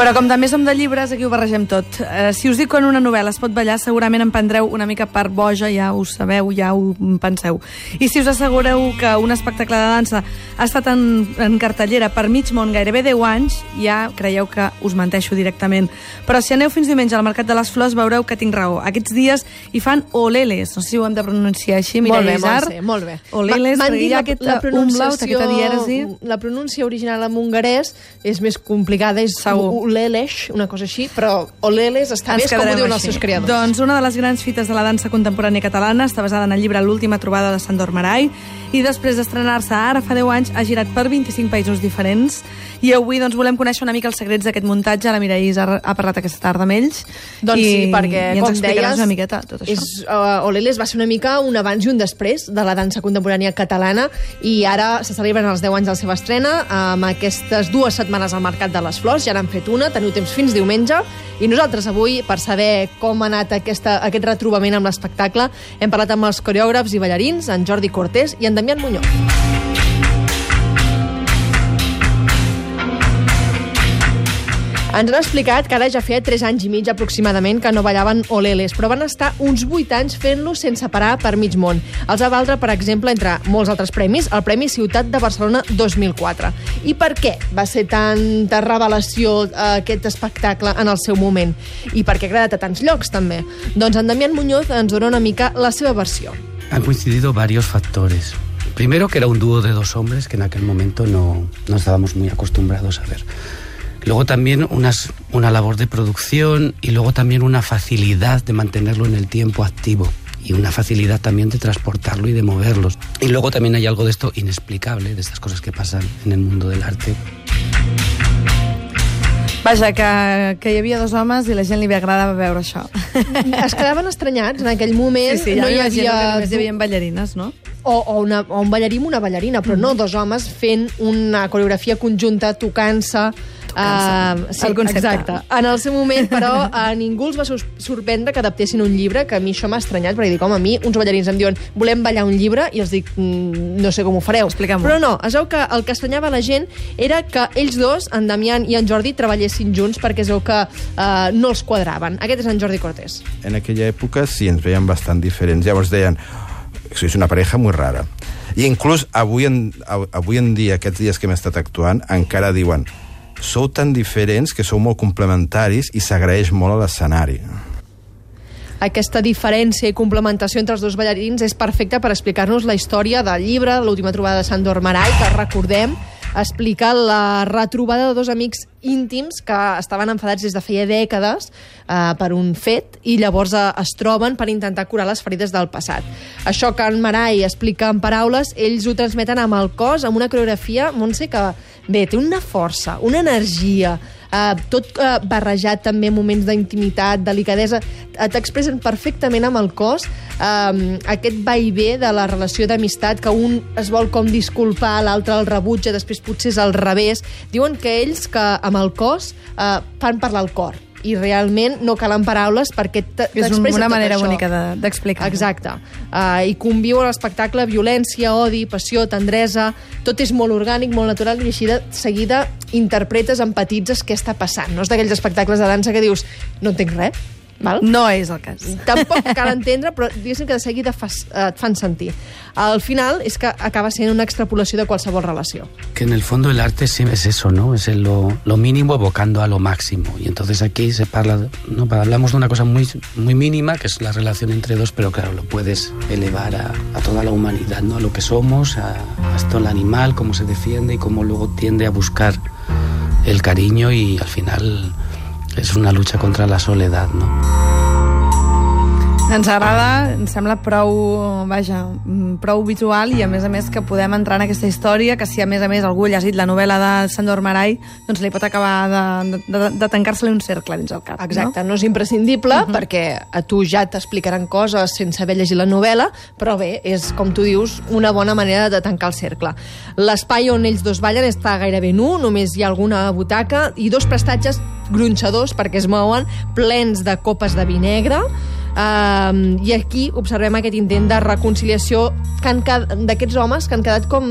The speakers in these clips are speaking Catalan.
Però com també som de llibres, aquí ho barregem tot. Eh, si us dic que en una novel·la es pot ballar, segurament em prendreu una mica per boja, ja ho sabeu, ja ho penseu. I si us assegureu que un espectacle de dansa ha estat en, en cartellera per mig món gairebé 10 anys, ja creieu que us menteixo directament. Però si aneu fins diumenge al Mercat de les Flors, veureu que tinc raó. Aquests dies hi fan oleles, no sé si ho hem de pronunciar així, Molt bé, Isar. Montse, molt bé. Oleles, M'han dit la, la pronunciació, dièresi. la pronúncia original en hongarès és més complicada, és Segur. Olelesh, una cosa així, però Oleles està bé, és com ho diuen els seus creadors. Doncs una de les grans fites de la dansa contemporània catalana està basada en el llibre L'última trobada de Sandor Marai i després d'estrenar-se ara fa 10 anys ha girat per 25 països diferents i avui doncs, volem conèixer una mica els secrets d'aquest muntatge. La Mireia Isar ha parlat aquesta tarda amb ells Doncs i, sí, perquè, i ens com deies, una miqueta tot això. És, uh, Oleles va ser una mica un abans i un després de la dansa contemporània catalana i ara se celebren els 10 anys de la seva estrena amb aquestes dues setmanes al Mercat de les Flors, ja n'han fet una, teniu temps fins diumenge, i nosaltres avui, per saber com ha anat aquesta, aquest retrobament amb l'espectacle, hem parlat amb els coreògrafs i ballarins, en Jordi Cortés i en Damián Muñoz. Ens han explicat que ara ja feia 3 anys i mig aproximadament que no ballaven oleles, però van estar uns 8 anys fent-lo sense parar per mig món. Els va valdre, per exemple, entre molts altres premis, el Premi Ciutat de Barcelona 2004. I per què va ser tanta revelació eh, aquest espectacle en el seu moment? I per què ha agradat a tants llocs, també? Doncs en Damián Muñoz ens dona una mica la seva versió. Han coincidido varios factores. Primero que era un dúo de dos hombres que en aquel momento no, no estábamos muy acostumbrados a ver. Luego también unas, una labor de producción y luego también una facilidad de mantenerlo en el tiempo activo y una facilidad también de transportarlo y de moverlos. Y luego también hay algo de esto inexplicable, de estas cosas que pasan en el mundo del arte. Vaja, que, que hi havia dos homes i la gent li agradava veure això. Es quedaven estranyats en aquell moment. Sí, sí, ja no hi havia... que només hi havia ballarines, no? o, o, una, o un ballarí amb una ballarina, però no dos homes fent una coreografia conjunta, tocant-se... Uh, sí, El concepte. exacte. En el seu moment, però, a ningú els va sorprendre que adaptessin un llibre, que a mi això m'ha estranyat, perquè dic, home, a mi uns ballarins em diuen volem ballar un llibre, i els dic, mm, no sé com ho fareu. Explica'm-ho. Però no, es veu que el que estranyava la gent era que ells dos, en Damián i en Jordi, treballessin junts perquè es veu que uh, no els quadraven. Aquest és en Jordi Cortés. En aquella època sí, ens veien bastant diferents. Llavors deien, sois una pareja muy rara. I inclús avui en, av- avui en dia, aquests dies que hem estat actuant, encara diuen sou tan diferents que sou molt complementaris i s'agraeix molt a l'escenari. Aquesta diferència i complementació entre els dos ballarins és perfecta per explicar-nos la història del llibre, l'última trobada de Sandor Marai, que recordem, explica la retrobada de dos amics íntims que estaven enfadats des de feia dècades eh, per un fet i llavors eh, es troben per intentar curar les ferides del passat. Això que en Marai explica en paraules, ells ho transmeten amb el cos, amb una coreografia, Montse, que bé, té una força, una energia, Uh, tot uh, barrejat també amb moments d'intimitat, delicadesa, uh, t'expressen perfectament amb el cos um, aquest va i ve de la relació d'amistat que un es vol com disculpar, l'altre el rebutja, després potser és al revés. Diuen que ells que amb el cos uh, fan parlar el cor i realment no calen paraules perquè t- És una tot manera això. bonica de- d'explicar-ho. Exacte. Uh, I conviu a l'espectacle violència, odi, passió, tendresa... Tot és molt orgànic, molt natural, i així de seguida interpretes, empatitzes què està passant. No és d'aquells espectacles de dansa que dius no entenc res, val? No és el cas. Tampoc cal entendre, però diguéssim que de seguida fas, et fan sentir. Al final és que acaba sent una extrapolació de qualsevol relació. Que en el fondo el arte sí es eso, ¿no? Es el lo, lo mínimo evocando a lo máximo. Y entonces aquí se parla, ¿no? hablamos de una cosa muy, muy mínima, que es la relación entre dos, pero claro, lo puedes elevar a, a toda la humanidad, ¿no? A lo que somos, a, hasta el animal, cómo se defiende y cómo luego tiende a buscar el cariño y al final es una lucha contra la soledad, ¿no? Ens agrada, ens sembla prou, vaja, prou visual i a més a més que podem entrar en aquesta història que si a més a més algú ha llegit la novel·la de Sandor Marai doncs li pot acabar de, de, de tancar-se-li un cercle dins el cap. Exacte, no, no és imprescindible uh -huh. perquè a tu ja t'explicaran coses sense haver llegit la novel·la, però bé, és, com tu dius, una bona manera de tancar el cercle. L'espai on ells dos ballen està gairebé nu, només hi ha alguna butaca i dos prestatges gronxadors perquè es mouen, plens de copes de vi negre, Uh, I aquí observem aquest intent de reconciliació d'aquests homes que han quedat com,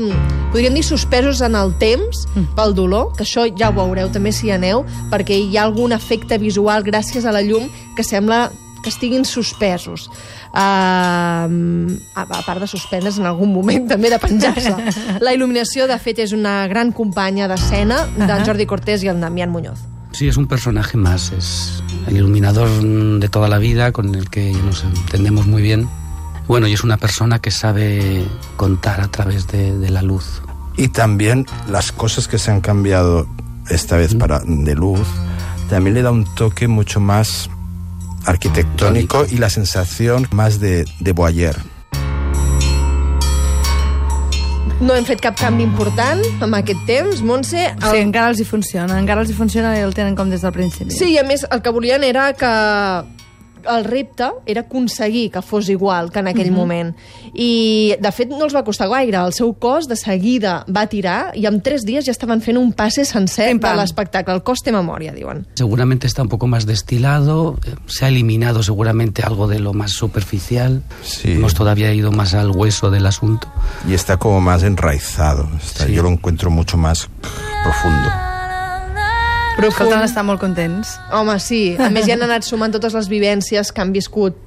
podríem dir, suspesos en el temps pel dolor, que això ja ho veureu també si hi aneu, perquè hi ha algun efecte visual gràcies a la llum que sembla que estiguin suspesos. Uh, a, a part de suspendre's en algun moment també de penjar-se. La il·luminació, de fet, és una gran companya d'escena d'en Jordi Cortés i el Damián Muñoz. Sí, es un personaje más, es el iluminador de toda la vida con el que nos entendemos muy bien. Bueno, y es una persona que sabe contar a través de, de la luz. Y también las cosas que se han cambiado esta vez para de luz, también le da un toque mucho más arquitectónico y la sensación más de, de Boyer. No hem fet cap canvi important amb aquest temps, Montse. El... Sí, encara els hi funciona, encara els hi funciona i el tenen com des del principi. Sí, i a més el que volien era que el repte era aconseguir que fos igual que en aquell Mhm. moment. I, de fet, no els va costar gaire. El seu cos de seguida va tirar i en tres dies ja estaven fent un passe sencer Pim, de l'espectacle. El cos té memòria, diuen. Seguramente está un poco más destilado, eh, se ha eliminado seguramente algo de lo más superficial. Sí. Hemos todavía ido más al hueso del asunto. Y está como más enraizado. Está- Sí. Yo lo encuentro mucho más profundo. Escolten, estar molt contents. Home, sí. A més, ja han anat sumant totes les vivències que han viscut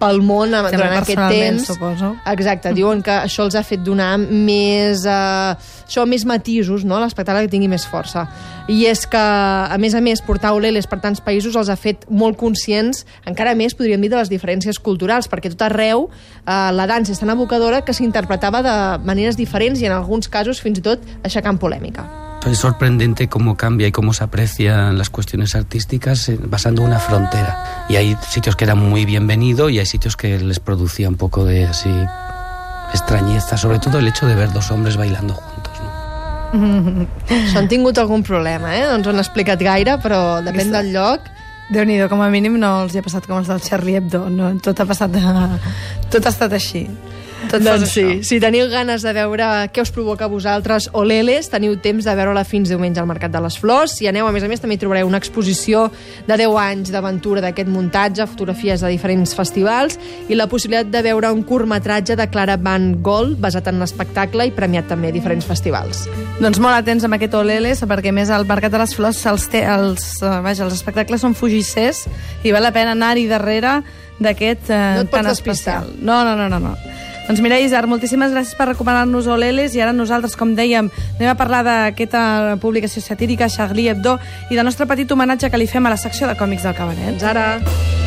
pel món eh, També durant aquest temps. suposo. Exacte, diuen que això els ha fet donar més, eh, això, més matisos, no? l'espectacle que tingui més força. I és que, a més a més, portar oleles per tants països els ha fet molt conscients, encara més, podríem dir, de les diferències culturals, perquè tot arreu eh, la dansa és tan abocadora que s'interpretava de maneres diferents i en alguns casos fins i tot aixecant polèmica. Es sorprendente cómo cambia y cómo se aprecian las cuestiones artísticas eh, basando una frontera. Y hay sitios que eran muy bienvenido y hay sitios que les producía un poco de así extrañeza, sobre todo el hecho de ver dos hombres bailando juntos. ¿no? Això han tingut algun problema, eh? No ens ho han explicat gaire, però depèn del lloc. déu nhi com a mínim no els hi ha passat com els del Charlie Hebdo. No? Tot ha passat... De... Tot ha estat així. Tot Doncs sí, això. si teniu ganes de veure què us provoca a vosaltres o l'Eles, teniu temps de veure-la fins diumenge al Mercat de les Flors. Si aneu, a més a més, també trobareu una exposició de 10 anys d'aventura d'aquest muntatge, fotografies de diferents festivals i la possibilitat de veure un curtmetratge de Clara Van Gol basat en l'espectacle i premiat també a diferents festivals. Doncs molt atents amb aquest Oleles, perquè a més al Mercat de les Flors els, els, eh, vaja, els espectacles són fugissers i val la pena anar-hi darrere d'aquest eh, No tan especial. No, no, no, no. no. Doncs mira, Isar, moltíssimes gràcies per recomanar-nos Oleles i ara nosaltres, com dèiem, anem a parlar d'aquesta publicació satírica, Charlie Hebdo, i del nostre petit homenatge que li fem a la secció de còmics del Cabaret. Fins ara!